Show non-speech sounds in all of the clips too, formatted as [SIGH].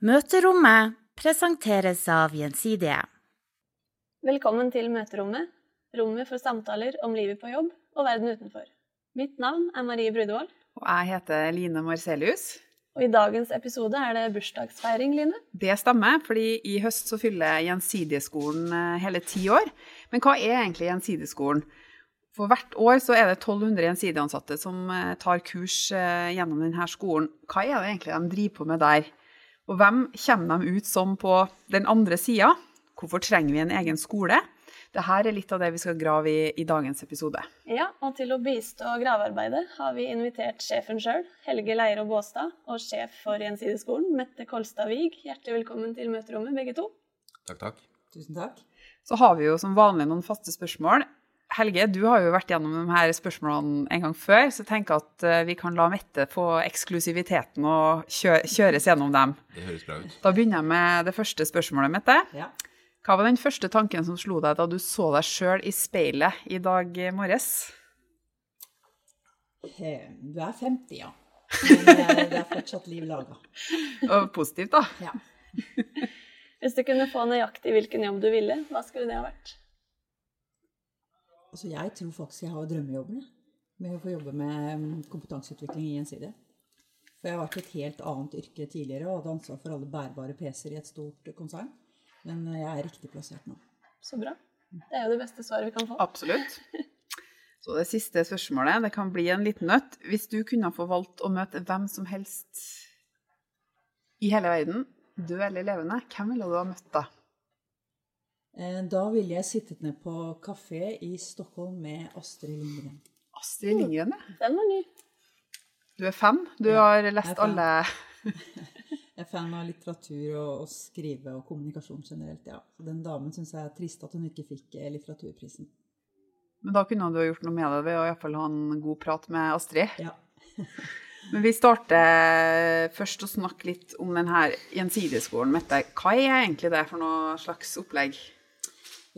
Møterommet presenteres av Gjensidige. Velkommen til Møterommet, rommet for samtaler om livet på jobb og verden utenfor. Mitt navn er Marie Brudevold. Og jeg heter Line Marcelius. Og i dagens episode er det bursdagsfeiring, Line. Det stemmer, fordi i høst så fyller Gjensidigeskolen eh, hele ti år. Men hva er egentlig Gjensidigeskolen? For hvert år så er det 1200 gjensidigansatte som eh, tar kurs eh, gjennom denne skolen. Hva er det egentlig de driver på med der? Og hvem kommer de ut som på den andre sida? Hvorfor trenger vi en egen skole? Dette er litt av det vi skal grave i i dagens episode. Ja, og til å bistå gravearbeidet har vi invitert sjefen sjøl, Helge Leiro Båstad, og sjef for Gjensideskolen, Mette Kolstad Wiig. Hjertelig velkommen til møterommet, begge to. Takk, takk. Tusen takk. Så har vi jo som vanlig noen faste spørsmål. Helge, du har jo vært gjennom de her spørsmålene en gang før, så jeg tenker at eh, vi kan la Mette få eksklusiviteten og kjø kjøres gjennom dem. Det høres bra ut. Da begynner jeg med det første spørsmålet, Mette. Ja. Hva var den første tanken som slo deg da du så deg sjøl i speilet i dag morges? Eh, Du er 50, ja. Men eh, det er fortsatt liv laga. Og positivt, da. Ja. Hvis du kunne få nøyaktig hvilken jobb du ville, hva skulle det ha vært? Altså, jeg tror faktisk jeg har drømmejobben, jeg. Med å få jobbe med mm, kompetanseutvikling i Gjensidige. For jeg har vært i et helt annet yrke tidligere og hadde ansvar for alle bærbare PC-er i et stort konsern. Men eh, jeg er riktig plassert nå. Så bra. Det er jo det beste svaret vi kan få. Absolutt. [LAUGHS] Så det siste spørsmålet, det kan bli en liten nøtt. Hvis du kunne få valgt å møte hvem som helst i hele verden, død eller levende, hvem ville du ha møtt da? Eh, Da ville jeg sittet ned på kafé i Stockholm med Astrid Lindgren. Astrid Lindgren, ja. Den var ny. Du er fan? Du Ja, har lest jeg alle [LAUGHS] Jeg er fan av litteratur og, og skrive og kommunikasjon generelt, ja. Den damen syns jeg er trist at hun ikke fikk eh, litteraturprisen. Men da kunne du ha gjort noe med det ved å i hvert fall ha en god prat med Astrid. Ja. [LAUGHS] Men vi starter først å snakke litt om denne gjensidigskolen, Mette, hva er egentlig det for noe slags opplegg?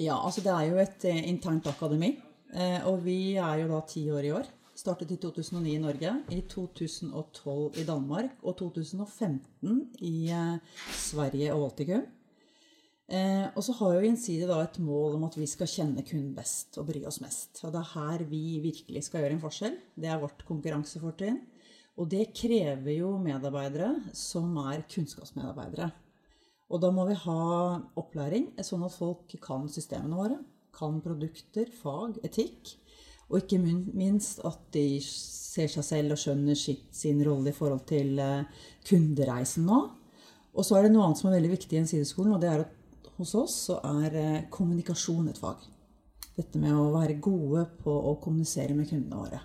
Ja, altså det er jo et eh, internt akademi, eh, og vi er jo da ti år i år. Startet i 2009 i Norge, i 2012 i Danmark og 2015 i eh, Sverige og Baltikum. Eh, og så har jo Gjensidige da et mål om at vi skal kjenne kunden best og bry oss mest. Og det er her vi virkelig skal gjøre en forskjell. Det er vårt konkurransefortrinn. Og det krever jo medarbeidere som er kunnskapsmedarbeidere. Og da må vi ha opplæring, sånn at folk kan systemene våre, kan produkter, fag, etikk. Og ikke minst at de ser seg selv og skjønner sin rolle i forhold til eh, kundereisen nå. Og så er det noe annet som er veldig viktig i Gjensidigeskolen, og det er at hos oss så er eh, kommunikasjon et fag. Dette med å være gode på å kommunisere med kundene våre.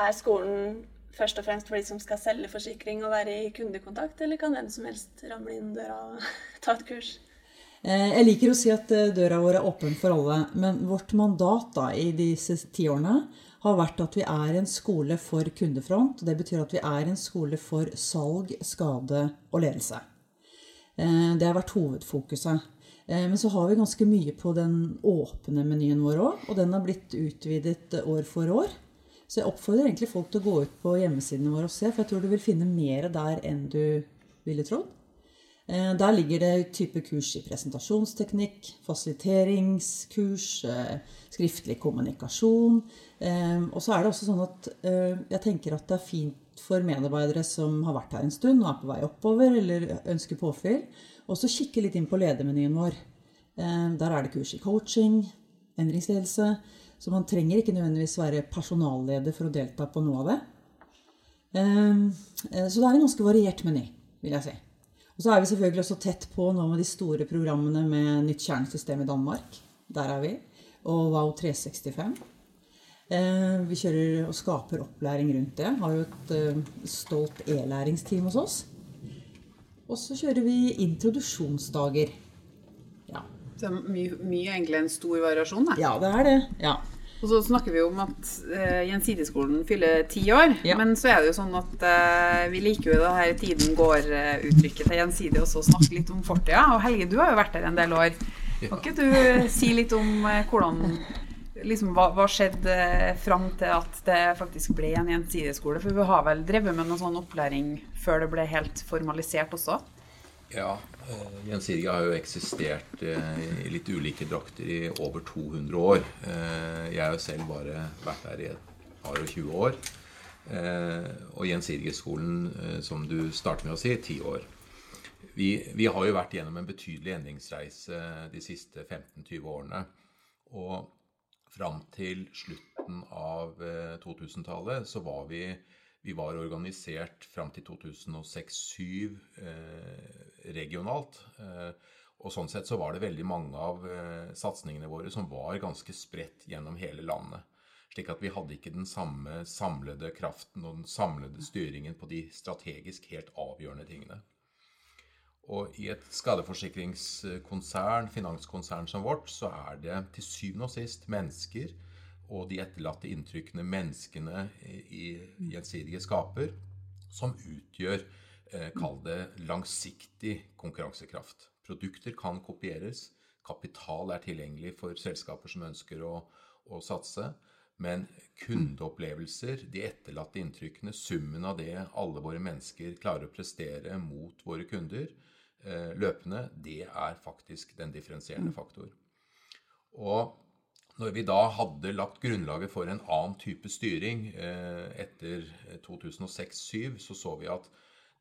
Er skolen først og fremst for de som skal selge forsikring og være i kundekontakt, eller kan hvem som helst ramle inn døra og [LAUGHS] ta et kurs? Eh, Jeg liker å si at eh, døra vår er åpen for alle, men vårt mandat da, i disse tiårene har vært at vi er en skole for kundefront. og Det betyr at vi er en skole for salg, skade og ledelse. Eh, Det har vært hovedfokuset. Men så har vi ganske mye på den åpne menyen vår òg, og den har blitt utvidet år for år. Så jeg oppfordrer egentlig folk til å gå ut på hjemmesidene våre og se, for jeg tror du vil finne mer der enn du ville trodd. Eh, Der ligger det type kurs i presentasjonsteknikk, fasiliteringskurs, eh, skriftlig kommunikasjon. Eh, Og så er det også sånn at jeg tenker at det er fint for medarbeidere som har vært her en stund og er på vei oppover eller ønsker påfyll, også kikke litt inn på ledermenyen vår. Der er det kurs i coaching, endringsledelse, så man trenger ikke nødvendigvis være personalleder for å delta på noe av det. Eh, Så det er en ganske variert meny, vil jeg si. Og så er vi selvfølgelig også tett på nå med de store programmene med nytt kjernesystem i Danmark. Der er vi. Og Wow 365. Eh, Vi kjører og skaper opplæring rundt det. Har jo et eh, stolt e-læringsteam hos oss. Og så kjører vi introduksjonsdager. Ja, Så mye, mye egentlig en stor variasjon. Da. ja det er det. Ja. Og så snakker vi om at uh, Gjensidigskolen fyller ti år. Ja. Men så er det jo sånn at uh, vi liker jo det her tiden går-uttrykket til Gjensidig og så snakke litt om fortida. Og Helge, du har jo vært der en del år. Kan ikke du si litt om uh, hvordan liksom, hva, hva skjedde fram til at det faktisk ble en gjensidigskole? For vi har vel drevet med noe sånn opplæring før det ble helt formalisert også? Ja, uh, Gjensidige har jo eksistert uh, i litt ulike drakter i over 200 år. Uh, jeg har jo selv bare vært der i et par og 20 år. og Gjensidigeskolen, som du startet med å si, ti år. Vi, vi, har jo vært gjennom en betydelig endringsreise de siste 15-20 årene. Og fram til slutten av 2000-tallet så var vi vi var organisert fram til 2006-2007 eh, regionalt. Eh, og sånn sett så var det veldig mange av eh, satsingene våre som var ganske spredt gjennom hele landet. Slik at vi hadde ikke den samme samlede kraften og den samlede styringen på de strategisk helt avgjørende tingene. Og i et skadeforsikringskonsern, finanskonsern som vårt, så er det til syvende og sist mennesker og de etterlatte inntrykkene menneskene i gjensidige skaper, som utgjør, eh, kall det, langsiktig konkurransekraft. Produkter kan kopieres. Kapital er tilgjengelig for selskaper som ønsker å, å satse. Men kundeopplevelser, de etterlatte inntrykkene, summen av det alle våre mennesker klarer å prestere mot våre kunder eh, løpende, det er faktisk den differensierende faktor. Og når vi da hadde lagt grunnlaget for en annen type styring eh, etter 2006-2007, så så vi at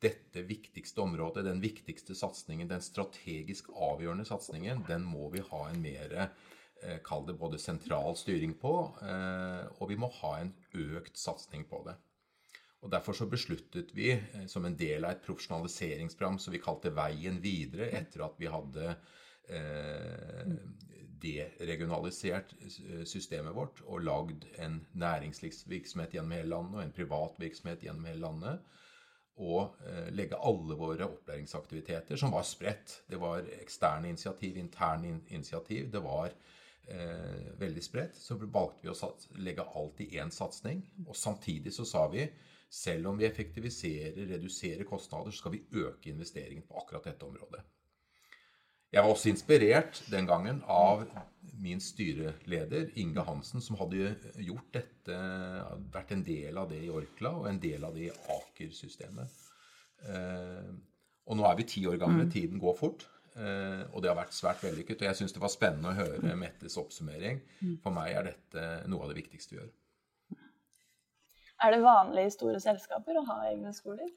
dette viktigste området, den viktigste satsingen, den strategisk avgjørende satsingen, den må vi ha en mer eh, Kall det både sentral styring på, eh, og vi må ha en økt satsing på det. Og Derfor så besluttet vi, som en del av et profesjonaliseringsprogram som vi kalte Veien videre, etter at vi hadde eh, deregionalisert eh, systemet vårt og lagd en næringslivsvirksomhet gjennom hele landet og en privat virksomhet gjennom hele landet. Og eh, legge alle våre opplæringsaktiviteter, som var spredt. Det var eksterne initiativ, interne initiativ. Det var eh, veldig spredt. Så valgte vi å legge alt i én satsing. Og samtidig så sa vi selv om vi effektiviserer, reduserer kostnader, så skal vi øke investeringen på akkurat dette området. Jeg var også inspirert den gangen av min styreleder Inge Hansen, som hadde gjort dette, vært en del av det i Orkla og en del av det i Aker-systemet. Eh, og nå er vi ti år gamle. Mm. Tiden går fort. Eh, og det har vært svært vellykket. Og jeg syns det var spennende å høre Mettes oppsummering. Mm. For meg er dette noe av det viktigste vi gjør. Er det vanlig i store selskaper å ha egne skoler?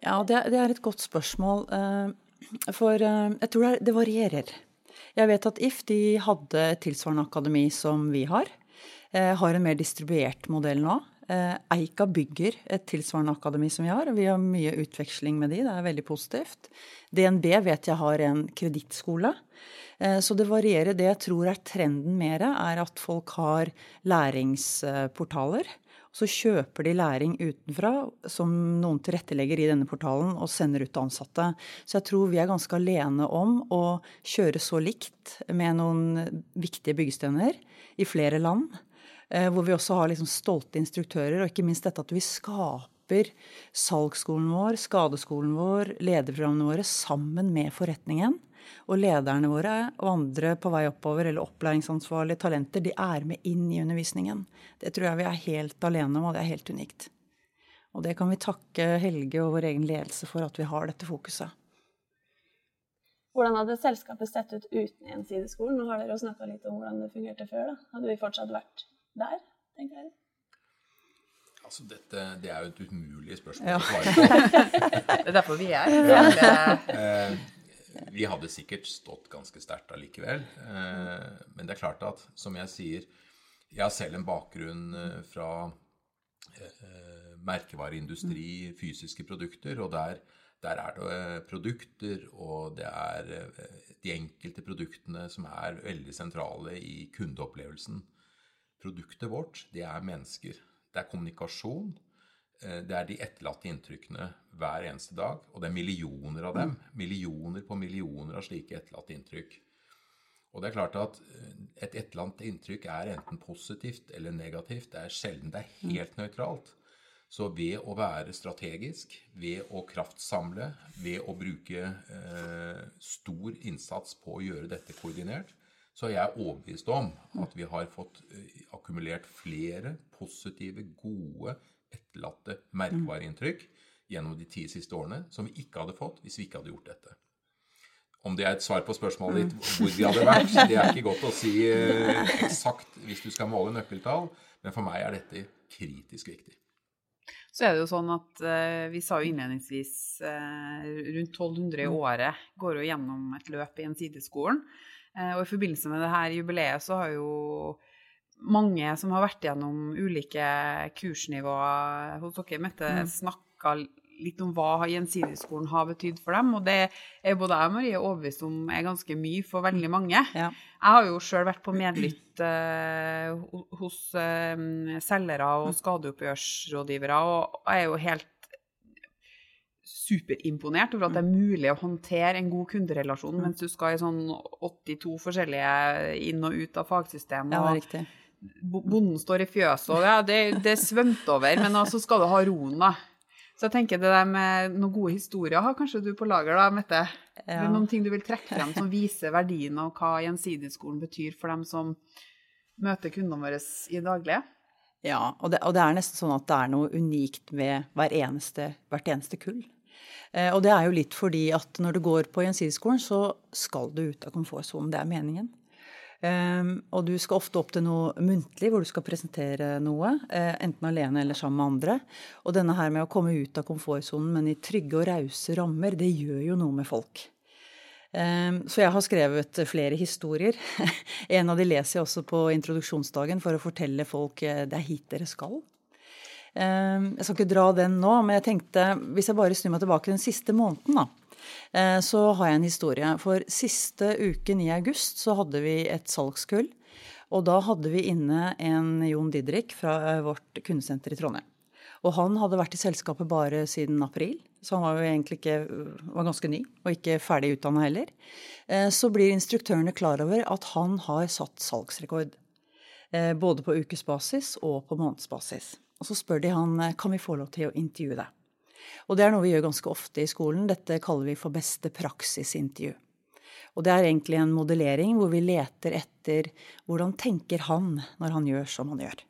Ja, det, er et godt spørsmål. Eh, for eh, jeg tror det, varierer. Jeg vet at If de hadde tilsvarende akademi som vi har. Eh, har en mer distribuert modell nå. Eh, Eika bygger et tilsvarende akademi som vi har, og vi har mye utveksling med de. Det er veldig positivt. DNB vet jeg har en kredittskole. Så det varierer. Det jeg tror er trenden mer, er at folk har læringsportaler så kjøper de læring utenfra som noen tilrettelegger i denne portalen og sender ut ansatte. Så jeg tror vi er ganske alene om å kjøre så likt med noen viktige byggestener i flere land. Eh, hvor vi også har liksom stolte instruktører, og ikke minst dette at vi skaper salgsskolen vår, skadeskolen vår, lederprogrammene våre sammen med forretningen. Og lederne våre og andre på vei oppover, eller opplæringsansvarlige talenter, de er med inn i undervisningen. Det tror jeg vi er helt alene om, og det er helt unikt. Og det kan vi takke Helge og vår egen ledelse for at vi har dette fokuset. Hvordan hadde selskapet sett ut uten Gjensideskolen? Nå har dere jo snakka litt om hvordan det fungerte før. da. Hadde vi fortsatt vært der, tenker jeg? Altså dette, Det er jo et umulig spørsmål ja. å svare på. [LAUGHS] det er derfor vi er her. Ja vi hadde sikkert stått ganske sterkt allikevel. Eh, men det er klart at, som jeg sier, jeg har selv en bakgrunn eh, fra eh, merkevareindustri, fysiske produkter, og der, der er det produkter, og det er de enkelte produktene som er veldig sentrale i kundeopplevelsen. Produktet vårt, det er mennesker. Det er kommunikasjon. Eh, det er de etterlatte inntrykkene hver eneste dag, og det er millioner av dem. Millioner på millioner av slike etterlatte inntrykk. Og det er klart at eh, et etterlatt inntrykk er enten positivt eller negativt. Det er sjelden det er helt nøytralt. Så ved å være strategisk, ved å kraftsamle, ved å bruke eh, stor innsats på å gjøre dette koordinert, så er jeg overbevist om at vi har fått eh, akkumulert flere positive, gode etterlatte merkevareinntrykk gjennom de ti siste årene som vi ikke hadde fått hvis vi ikke hadde gjort dette. Om det er et svar på spørsmålet ditt mm. hvor vi hadde vært, det er ikke godt å si [LAUGHS] eh, eksakt hvis du skal måle nøkkeltall, men for meg er dette kritisk viktig. Så er det jo sånn at eh, vi sa jo innledningsvis eh, rundt 1200 i mm. året går jo gjennom et løp i Gjensidigeskolen. Eh, og i forbindelse med det her jubileet så har jo mange som har vært gjennom ulike kursnivåer hos dere, Mette, mm. snakka litt om hva Gjensidigskolen har betydd for dem. Og det er både jeg og Marie overbevist om er ganske mye for veldig mange. Ja. Jeg har jo sjøl vært på medlytt uh, hos uh, selgere og skadeoppgjørsrådgivere, og jeg er jo helt superimponert over at det er mulig å håndtere en god kunderelasjon mens du skal i sånn 82 forskjellige inn og ut av fagsystemet. Ja, det er riktig. Bonden står i fjøset, og ja, det, det svømte over. Men så altså skal du ha roen, da. Så jeg tenker det der med noen gode historier har kanskje du på lager, da, Mette? Ja. Er noen ting du vil trekke frem som viser verdien av hva Gjensidigskolen betyr for dem som møter kundene våre i daglige? Ja, og det, og det, er nesten sånn at det er noe unikt med hver eneste, hvert eneste kull. Eh, og det er jo litt fordi at når du går på Gjensidigskolen, så skal du ut av komfortsonen. Det er meningen. Um, og du skal ofte opp til noe muntlig, hvor du skal presentere noe. Uh, enten alene eller sammen med andre. Og denne her med å komme ut av komfortsonen, men i trygge og rause rammer, det gjør jo noe med folk. Um, så jeg har skrevet flere historier. [LAUGHS] en av de leser jeg også på introduksjonsdagen for å fortelle folk uh, det er hit dere skal. Um, jeg skal ikke dra den nå, men jeg tenkte hvis jeg bare snur meg tilbake den siste måneden, da Eh, så har jeg en historie. For siste uken i august så hadde vi et salgskull. Og da hadde vi inne en Jon Didrik fra eh, vårt kundesenter i Trondheim. Og han hadde vært i selskapet bare siden april, så han var jo egentlig ikke var ganske ny, og ikke ferdig utdanna heller. Eh, så blir instruktørene klar over at han har satt salgsrekord. Både på ukesbasis og på månedsbasis. Og så spør de han kan vi få lov til å intervjue deg. Og det er noe vi gjør ganske ofte i skolen. Dette kaller vi for beste praksisintervju. Og det er egentlig en modellering hvor vi leter etter hvordan tenker han når han gjør som han gjør.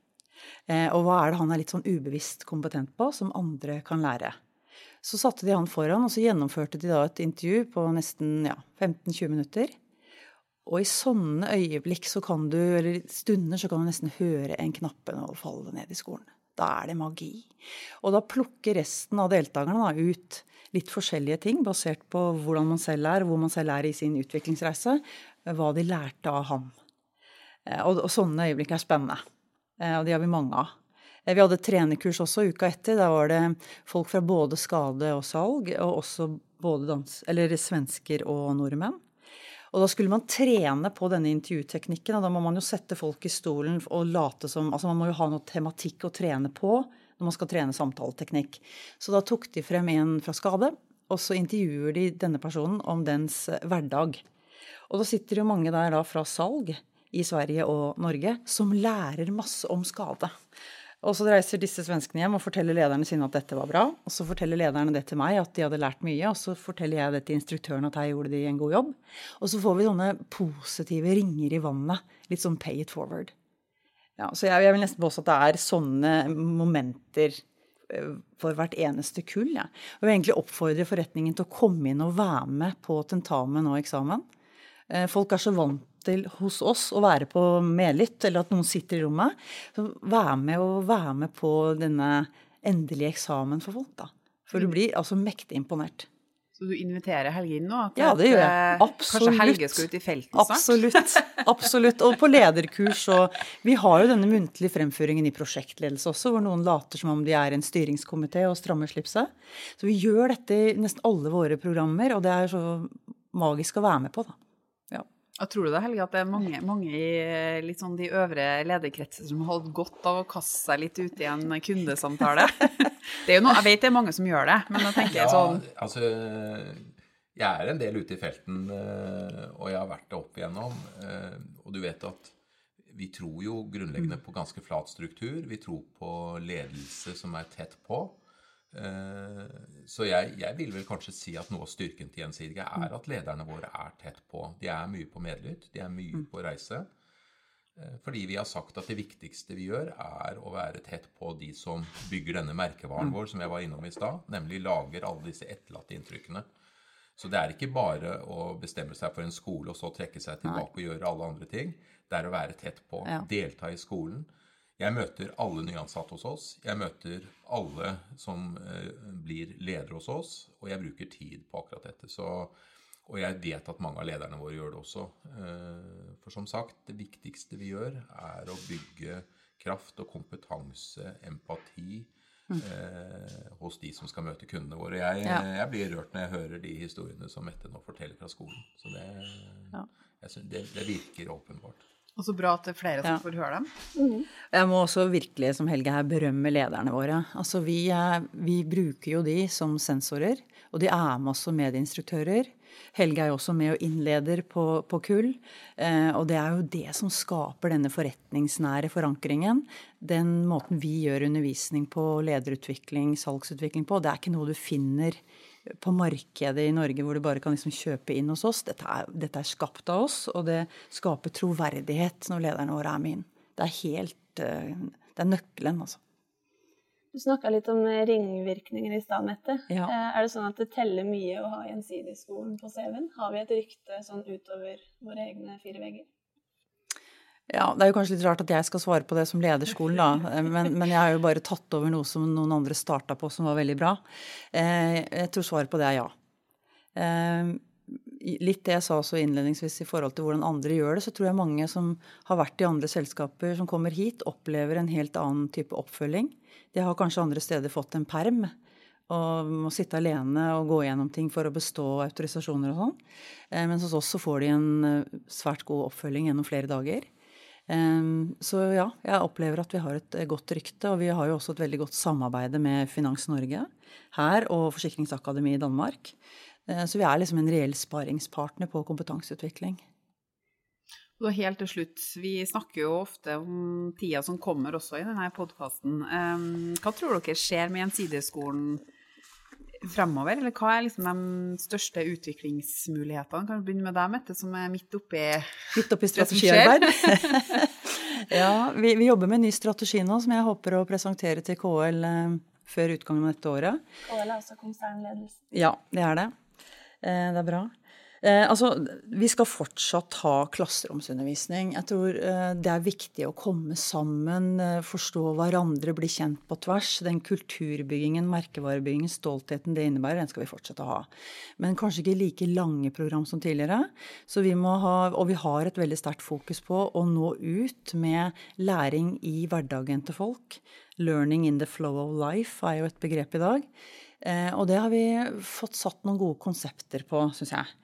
Eh, og hva er det han er litt sånn ubevisst kompetent på, som andre kan lære. Så satte de han foran, og så gjennomførte de da et intervju på nesten ja, 15-20 minutter. Og i sånne øyeblikk så kan du, eller stunder så kan du nesten høre en knappe falle ned i skolen. Da er det magi. Og da plukker resten av deltakerne da, ut litt forskjellige ting basert på hvordan man selv er, hvor man selv er i sin utviklingsreise, hva de lærte av ham. Eh, og, og sånne øyeblikk er spennende. Eh, og de har vi mange av. Eh, vi hadde trenerkurs også uka etter. Da var det folk fra både skade og salg, og også både dans, eller svensker og nordmenn. Og da skulle man trene på denne intervjuteknikken, og da må man jo sette folk i stolen og late som Altså man må jo ha noe tematikk å trene på når man skal trene samtaleteknikk. Så da tok de frem en fra skade, og så intervjuer de denne personen om dens hverdag. Og da sitter jo mange der da fra salg i Sverige og Norge som lærer masse om skade. Og så reiser disse svenskene hjem og forteller lederne sine at dette var bra. Og så forteller lederne det til meg, at de hadde lært mye. Og så forteller jeg det til instruktøren at her gjorde de en god jobb. Og så får vi sånne positive ringer i vannet. Litt sånn pay it forward. Ja, så jeg, jeg vil nesten påstå at det er sånne momenter eh, for hvert eneste kull. Ja. Og jeg vil egentlig oppfordre forretningen til å komme inn og være med på tentamen og eksamen. Eh, folk er så vant til hos oss å være på medlytt, eller at noen sitter i rommet. Så vær med og være med på denne endelige eksamen for folk, da. For du blir altså mektig imponert. Så du inviterer Helge inn nå? ja, det gjør jeg. Absolutt. Kanskje Helge skal ut i felten snart? Absolutt. Absolutt. Og på lederkurs og Vi har jo denne muntlige fremføringen i prosjektledelse også, hvor noen later som om de er en styringskomité og strammer slipset. Så vi gjør dette i nesten alle våre programmer, og det er så magisk å være med på, da. Og tror du det, Helge, at det er mange, mange i litt sånn de øvre lederkretser som har hatt godt av å kaste seg litt ut i en kundesamtale? [LAUGHS] det er jo noe, jeg vet det er mange som gjør det, men da tenker jeg sånn ja, altså, Jeg er en del ute i felten, eh, og jeg har vært det opp igjennom. Eh, og du vet at vi tror jo grunnleggende på ganske flat struktur. Vi tror på ledelse som er tett på. Så jeg, jeg, vil vel kanskje si at noe av styrken til Gjensidige er at lederne våre er tett på. De er mye på medlytt, de er mye mm. på reise. Eh, fordi vi har sagt at det viktigste vi gjør, er å være tett på de som bygger denne merkevaren vår, som jeg var innom i stad, nemlig lager alle disse etterlatte inntrykkene. Så det er ikke bare å bestemme seg for en skole og så trekke seg tilbake og gjøre alle andre ting. Det er å være tett på, delta i skolen. Jeg møter alle nyansatte hos oss. Jeg møter alle som eh, blir ledere hos oss, og jeg bruker tid på akkurat dette. Så, og jeg vet at mange av lederne våre gjør det også. Eh, for som sagt, det viktigste vi gjør, er å bygge kraft og kompetanse, empati, eh, hos de som skal møte kundene våre. Jeg, Ja. jeg blir rørt når jeg hører de historiene som Mette nå forteller fra skolen. Så det, Ja. synes, det, det virker åpenbart. Og så bra at det er flere som Ja. får høre dem. Jeg må også virkelig, som Helge her, berømme lederne våre. Altså, vi, er, vi bruker jo de som sensorer, og de er med oss som medieinstruktører. Helge er jo også med og innleder på, på kull. Eh, og det er jo det som skaper denne forretningsnære forankringen. Den måten vi gjør undervisning på, lederutvikling, salgsutvikling på, det er ikke noe du finner på markedet i Norge hvor du bare kan liksom kjøpe inn hos oss. Dette er, dette er skapt av oss, og det skaper troverdighet når lederne våre er med inn. Det er helt eh, Det er nøkkelen, altså. Du snakka litt om ringvirkninger i stad, Mette. Ja. Eh, Er det sånn at det teller mye å ha Gjensidigskolen på CV-en? Har vi et rykte sånn utover våre egne fire vegger? Ja, Det er jo kanskje litt rart at jeg skal svare på det som lederskolen, da. Eh, Men, men jeg har jo bare tatt over noe som noen andre starta på som var veldig bra. Eh, Jeg tror svaret på det er ja. Eh, Litt det jeg sa også innledningsvis i forhold til hvordan andre gjør det, så tror jeg mange som har vært i andre selskaper som kommer hit, opplever en helt annen type oppfølging. De har kanskje andre steder fått en perm og må sitte alene og gå gjennom ting for å bestå autorisasjoner og sånn. Men hos oss så får de en svært god oppfølging gjennom flere dager. Um, Så ja, jeg opplever at vi har et eh, godt rykte, og vi har jo også et veldig godt samarbeid med Finans Norge her og Forsikringsakademiet i Danmark. Eh, Så vi er liksom en reell sparingspartner på kompetanseutvikling. Og helt til slutt, vi snakker jo ofte om tida som kommer også i denne podkasten. hva tror dere skjer med Gjensidigeskolen fremover? Eller hva er liksom de største utviklingsmulighetene? Kan vi begynne med deg, Mette, som er midt oppi Midt oppi strategiarbeid. [LAUGHS] [LAUGHS] ja, vi, vi jobber med en ny strategi nå som jeg håper å presentere til KL eh, før utgangen av dette året. KL er også konsernledelse. Ja, det er det. Eh, Det er bra. Eh, altså, vi skal fortsatt ha klasseromsundervisning. Jeg tror eh, det er viktig å komme sammen, eh, forstå hverandre, bli kjent på tvers. Den kulturbyggingen, merkevarebyggingen, stoltheten det innebærer, den skal vi fortsette å ha. Men kanskje ikke like lange program som tidligere. Så vi må ha, og vi har et veldig sterkt fokus på å nå ut med læring i hverdagen til folk. Learning in the flow of life er jo et begrep i dag. Eh, og det har vi fått satt noen gode konsepter på, syns jeg.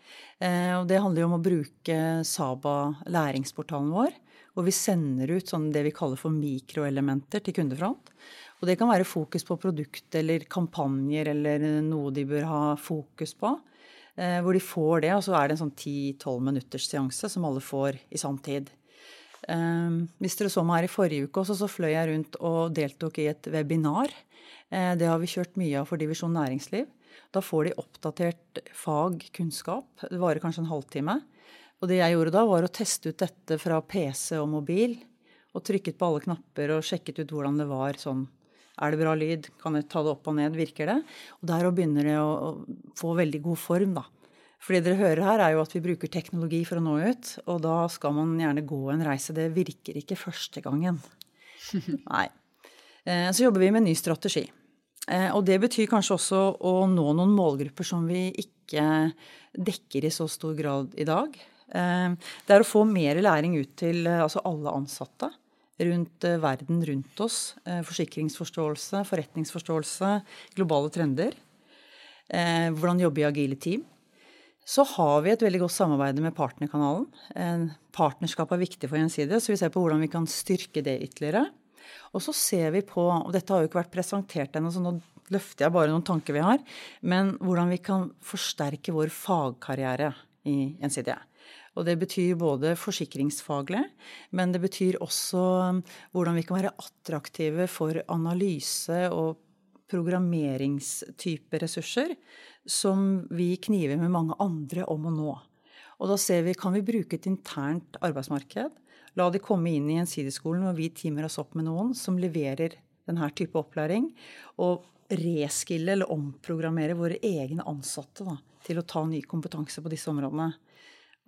Eh, og det handler jo om å bruke Saba, læringsportalen vår, hvor vi sender ut sånn det vi kaller for mikroelementer til kundefront. Og det kan være fokus på produkt eller kampanjer eller noe de bør ha fokus på. Eh, hvor de får det, og så er det en sånn 10-12 minutters seanse som alle får i sanntid. Um, hvis dere så meg her i forrige uke også, så fløy jeg rundt og deltok i et webinar. Eh, det har vi kjørt mye av for Divisjon næringsliv. Da får de oppdatert fag, kunnskap. Det varer kanskje en halvtime. Og det jeg gjorde da, var å teste ut dette fra PC og mobil. Og trykket på alle knapper og sjekket ut hvordan det var sånn. Er det bra lyd? Kan jeg ta det opp og ned? Virker det? Og der begynner det å få veldig god form, da. For det dere hører her, er jo at vi bruker teknologi for å nå ut. Og da skal man gjerne gå en reise. Det virker ikke første gangen. [LAUGHS] Nei. Eh, Så jobber vi med en ny strategi. Eh, Og det betyr kanskje også å nå noen målgrupper som vi ikke dekker i så stor grad i dag. Eh, Det er å få mer læring ut til altså alle ansatte rundt verden rundt oss. Forsikringsforståelse, forretningsforståelse, globale trender. Hvordan jobbe i agile team. Så har vi et veldig godt samarbeid med partnerkanalen. Partnerskap er viktig for Gjensidige, så vi ser på hvordan vi kan styrke det ytterligere. Og så ser vi på, og dette har jo ikke vært presentert ennå, så nå løfter jeg bare noen tanker vi har, men hvordan vi kan forsterke vår fagkarriere i Gjensidige. Og det betyr både forsikringsfaglig, men det betyr også hvordan vi kan være attraktive for analyse og programmeringstype ressurser som vi kniver med mange andre om å nå. Og da ser vi kan vi bruke et internt arbeidsmarked. La de komme inn i Gjensidigskolen hvor vi teamer oss opp med noen som leverer denne type opplæring. Og reskille eller omprogrammere våre egne ansatte da, til å ta ny kompetanse på disse områdene.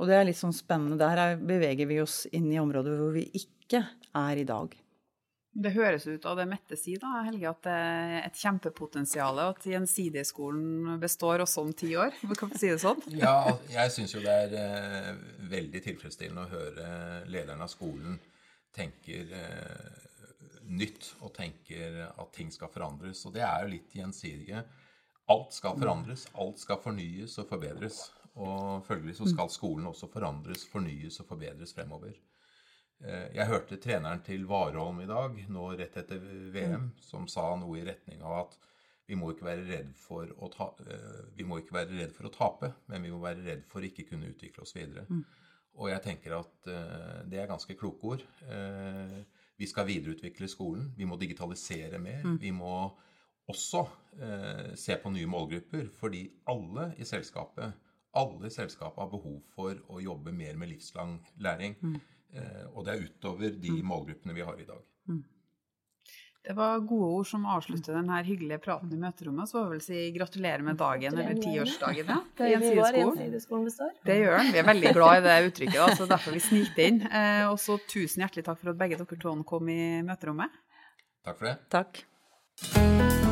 Og det er litt sånn spennende. Der beveger vi oss inn i områder hvor vi ikke er i dag. Det høres ut av det Mette sier, da, Helge, at det er et kjempepotensial. Og at Gjensidigskolen består også om ti år. Kan vi si det sånn? [LAUGHS] ja, jeg syns jo det er eh, veldig tilfredsstillende å høre lederen av skolen tenker eh, nytt og tenker at ting skal forandres. Og det er jo litt gjensidige. Alt skal forandres, alt skal fornyes og forbedres. Og følgelig så skal skolen også forandres, fornyes og forbedres fremover. Eh, jeg hørte treneren til Warholm i dag, nå rett etter VM, som sa noe i retning av at vi må ikke være redd for å, ta, eh, vi må ikke være redd for å tape, men vi må være redd for ikke kunne utvikle oss videre. Mm. Og jeg tenker at uh, det er ganske kloke ord. Vi skal videreutvikle skolen. Vi må digitalisere mer. Mm. Vi må også se på nye målgrupper, fordi alle i selskapet alle i selskapet har behov for å jobbe mer med livslang læring. Mm. Eh, og det er utover de mm. målgruppene vi har i dag. Mm. Det var gode ord som avslutter denne hyggelige praten i møterommet. Så får vi vel si gratulerer med dagen eller tiårsdagen ja, [LAUGHS] til Gjensidigeskolen. Det gjør den. Vi er veldig glad i det uttrykket, da, så derfor vi snikte inn. Eh, og så tusen hjertelig takk for at begge dere to kom i møterommet. Takk for det. Takk.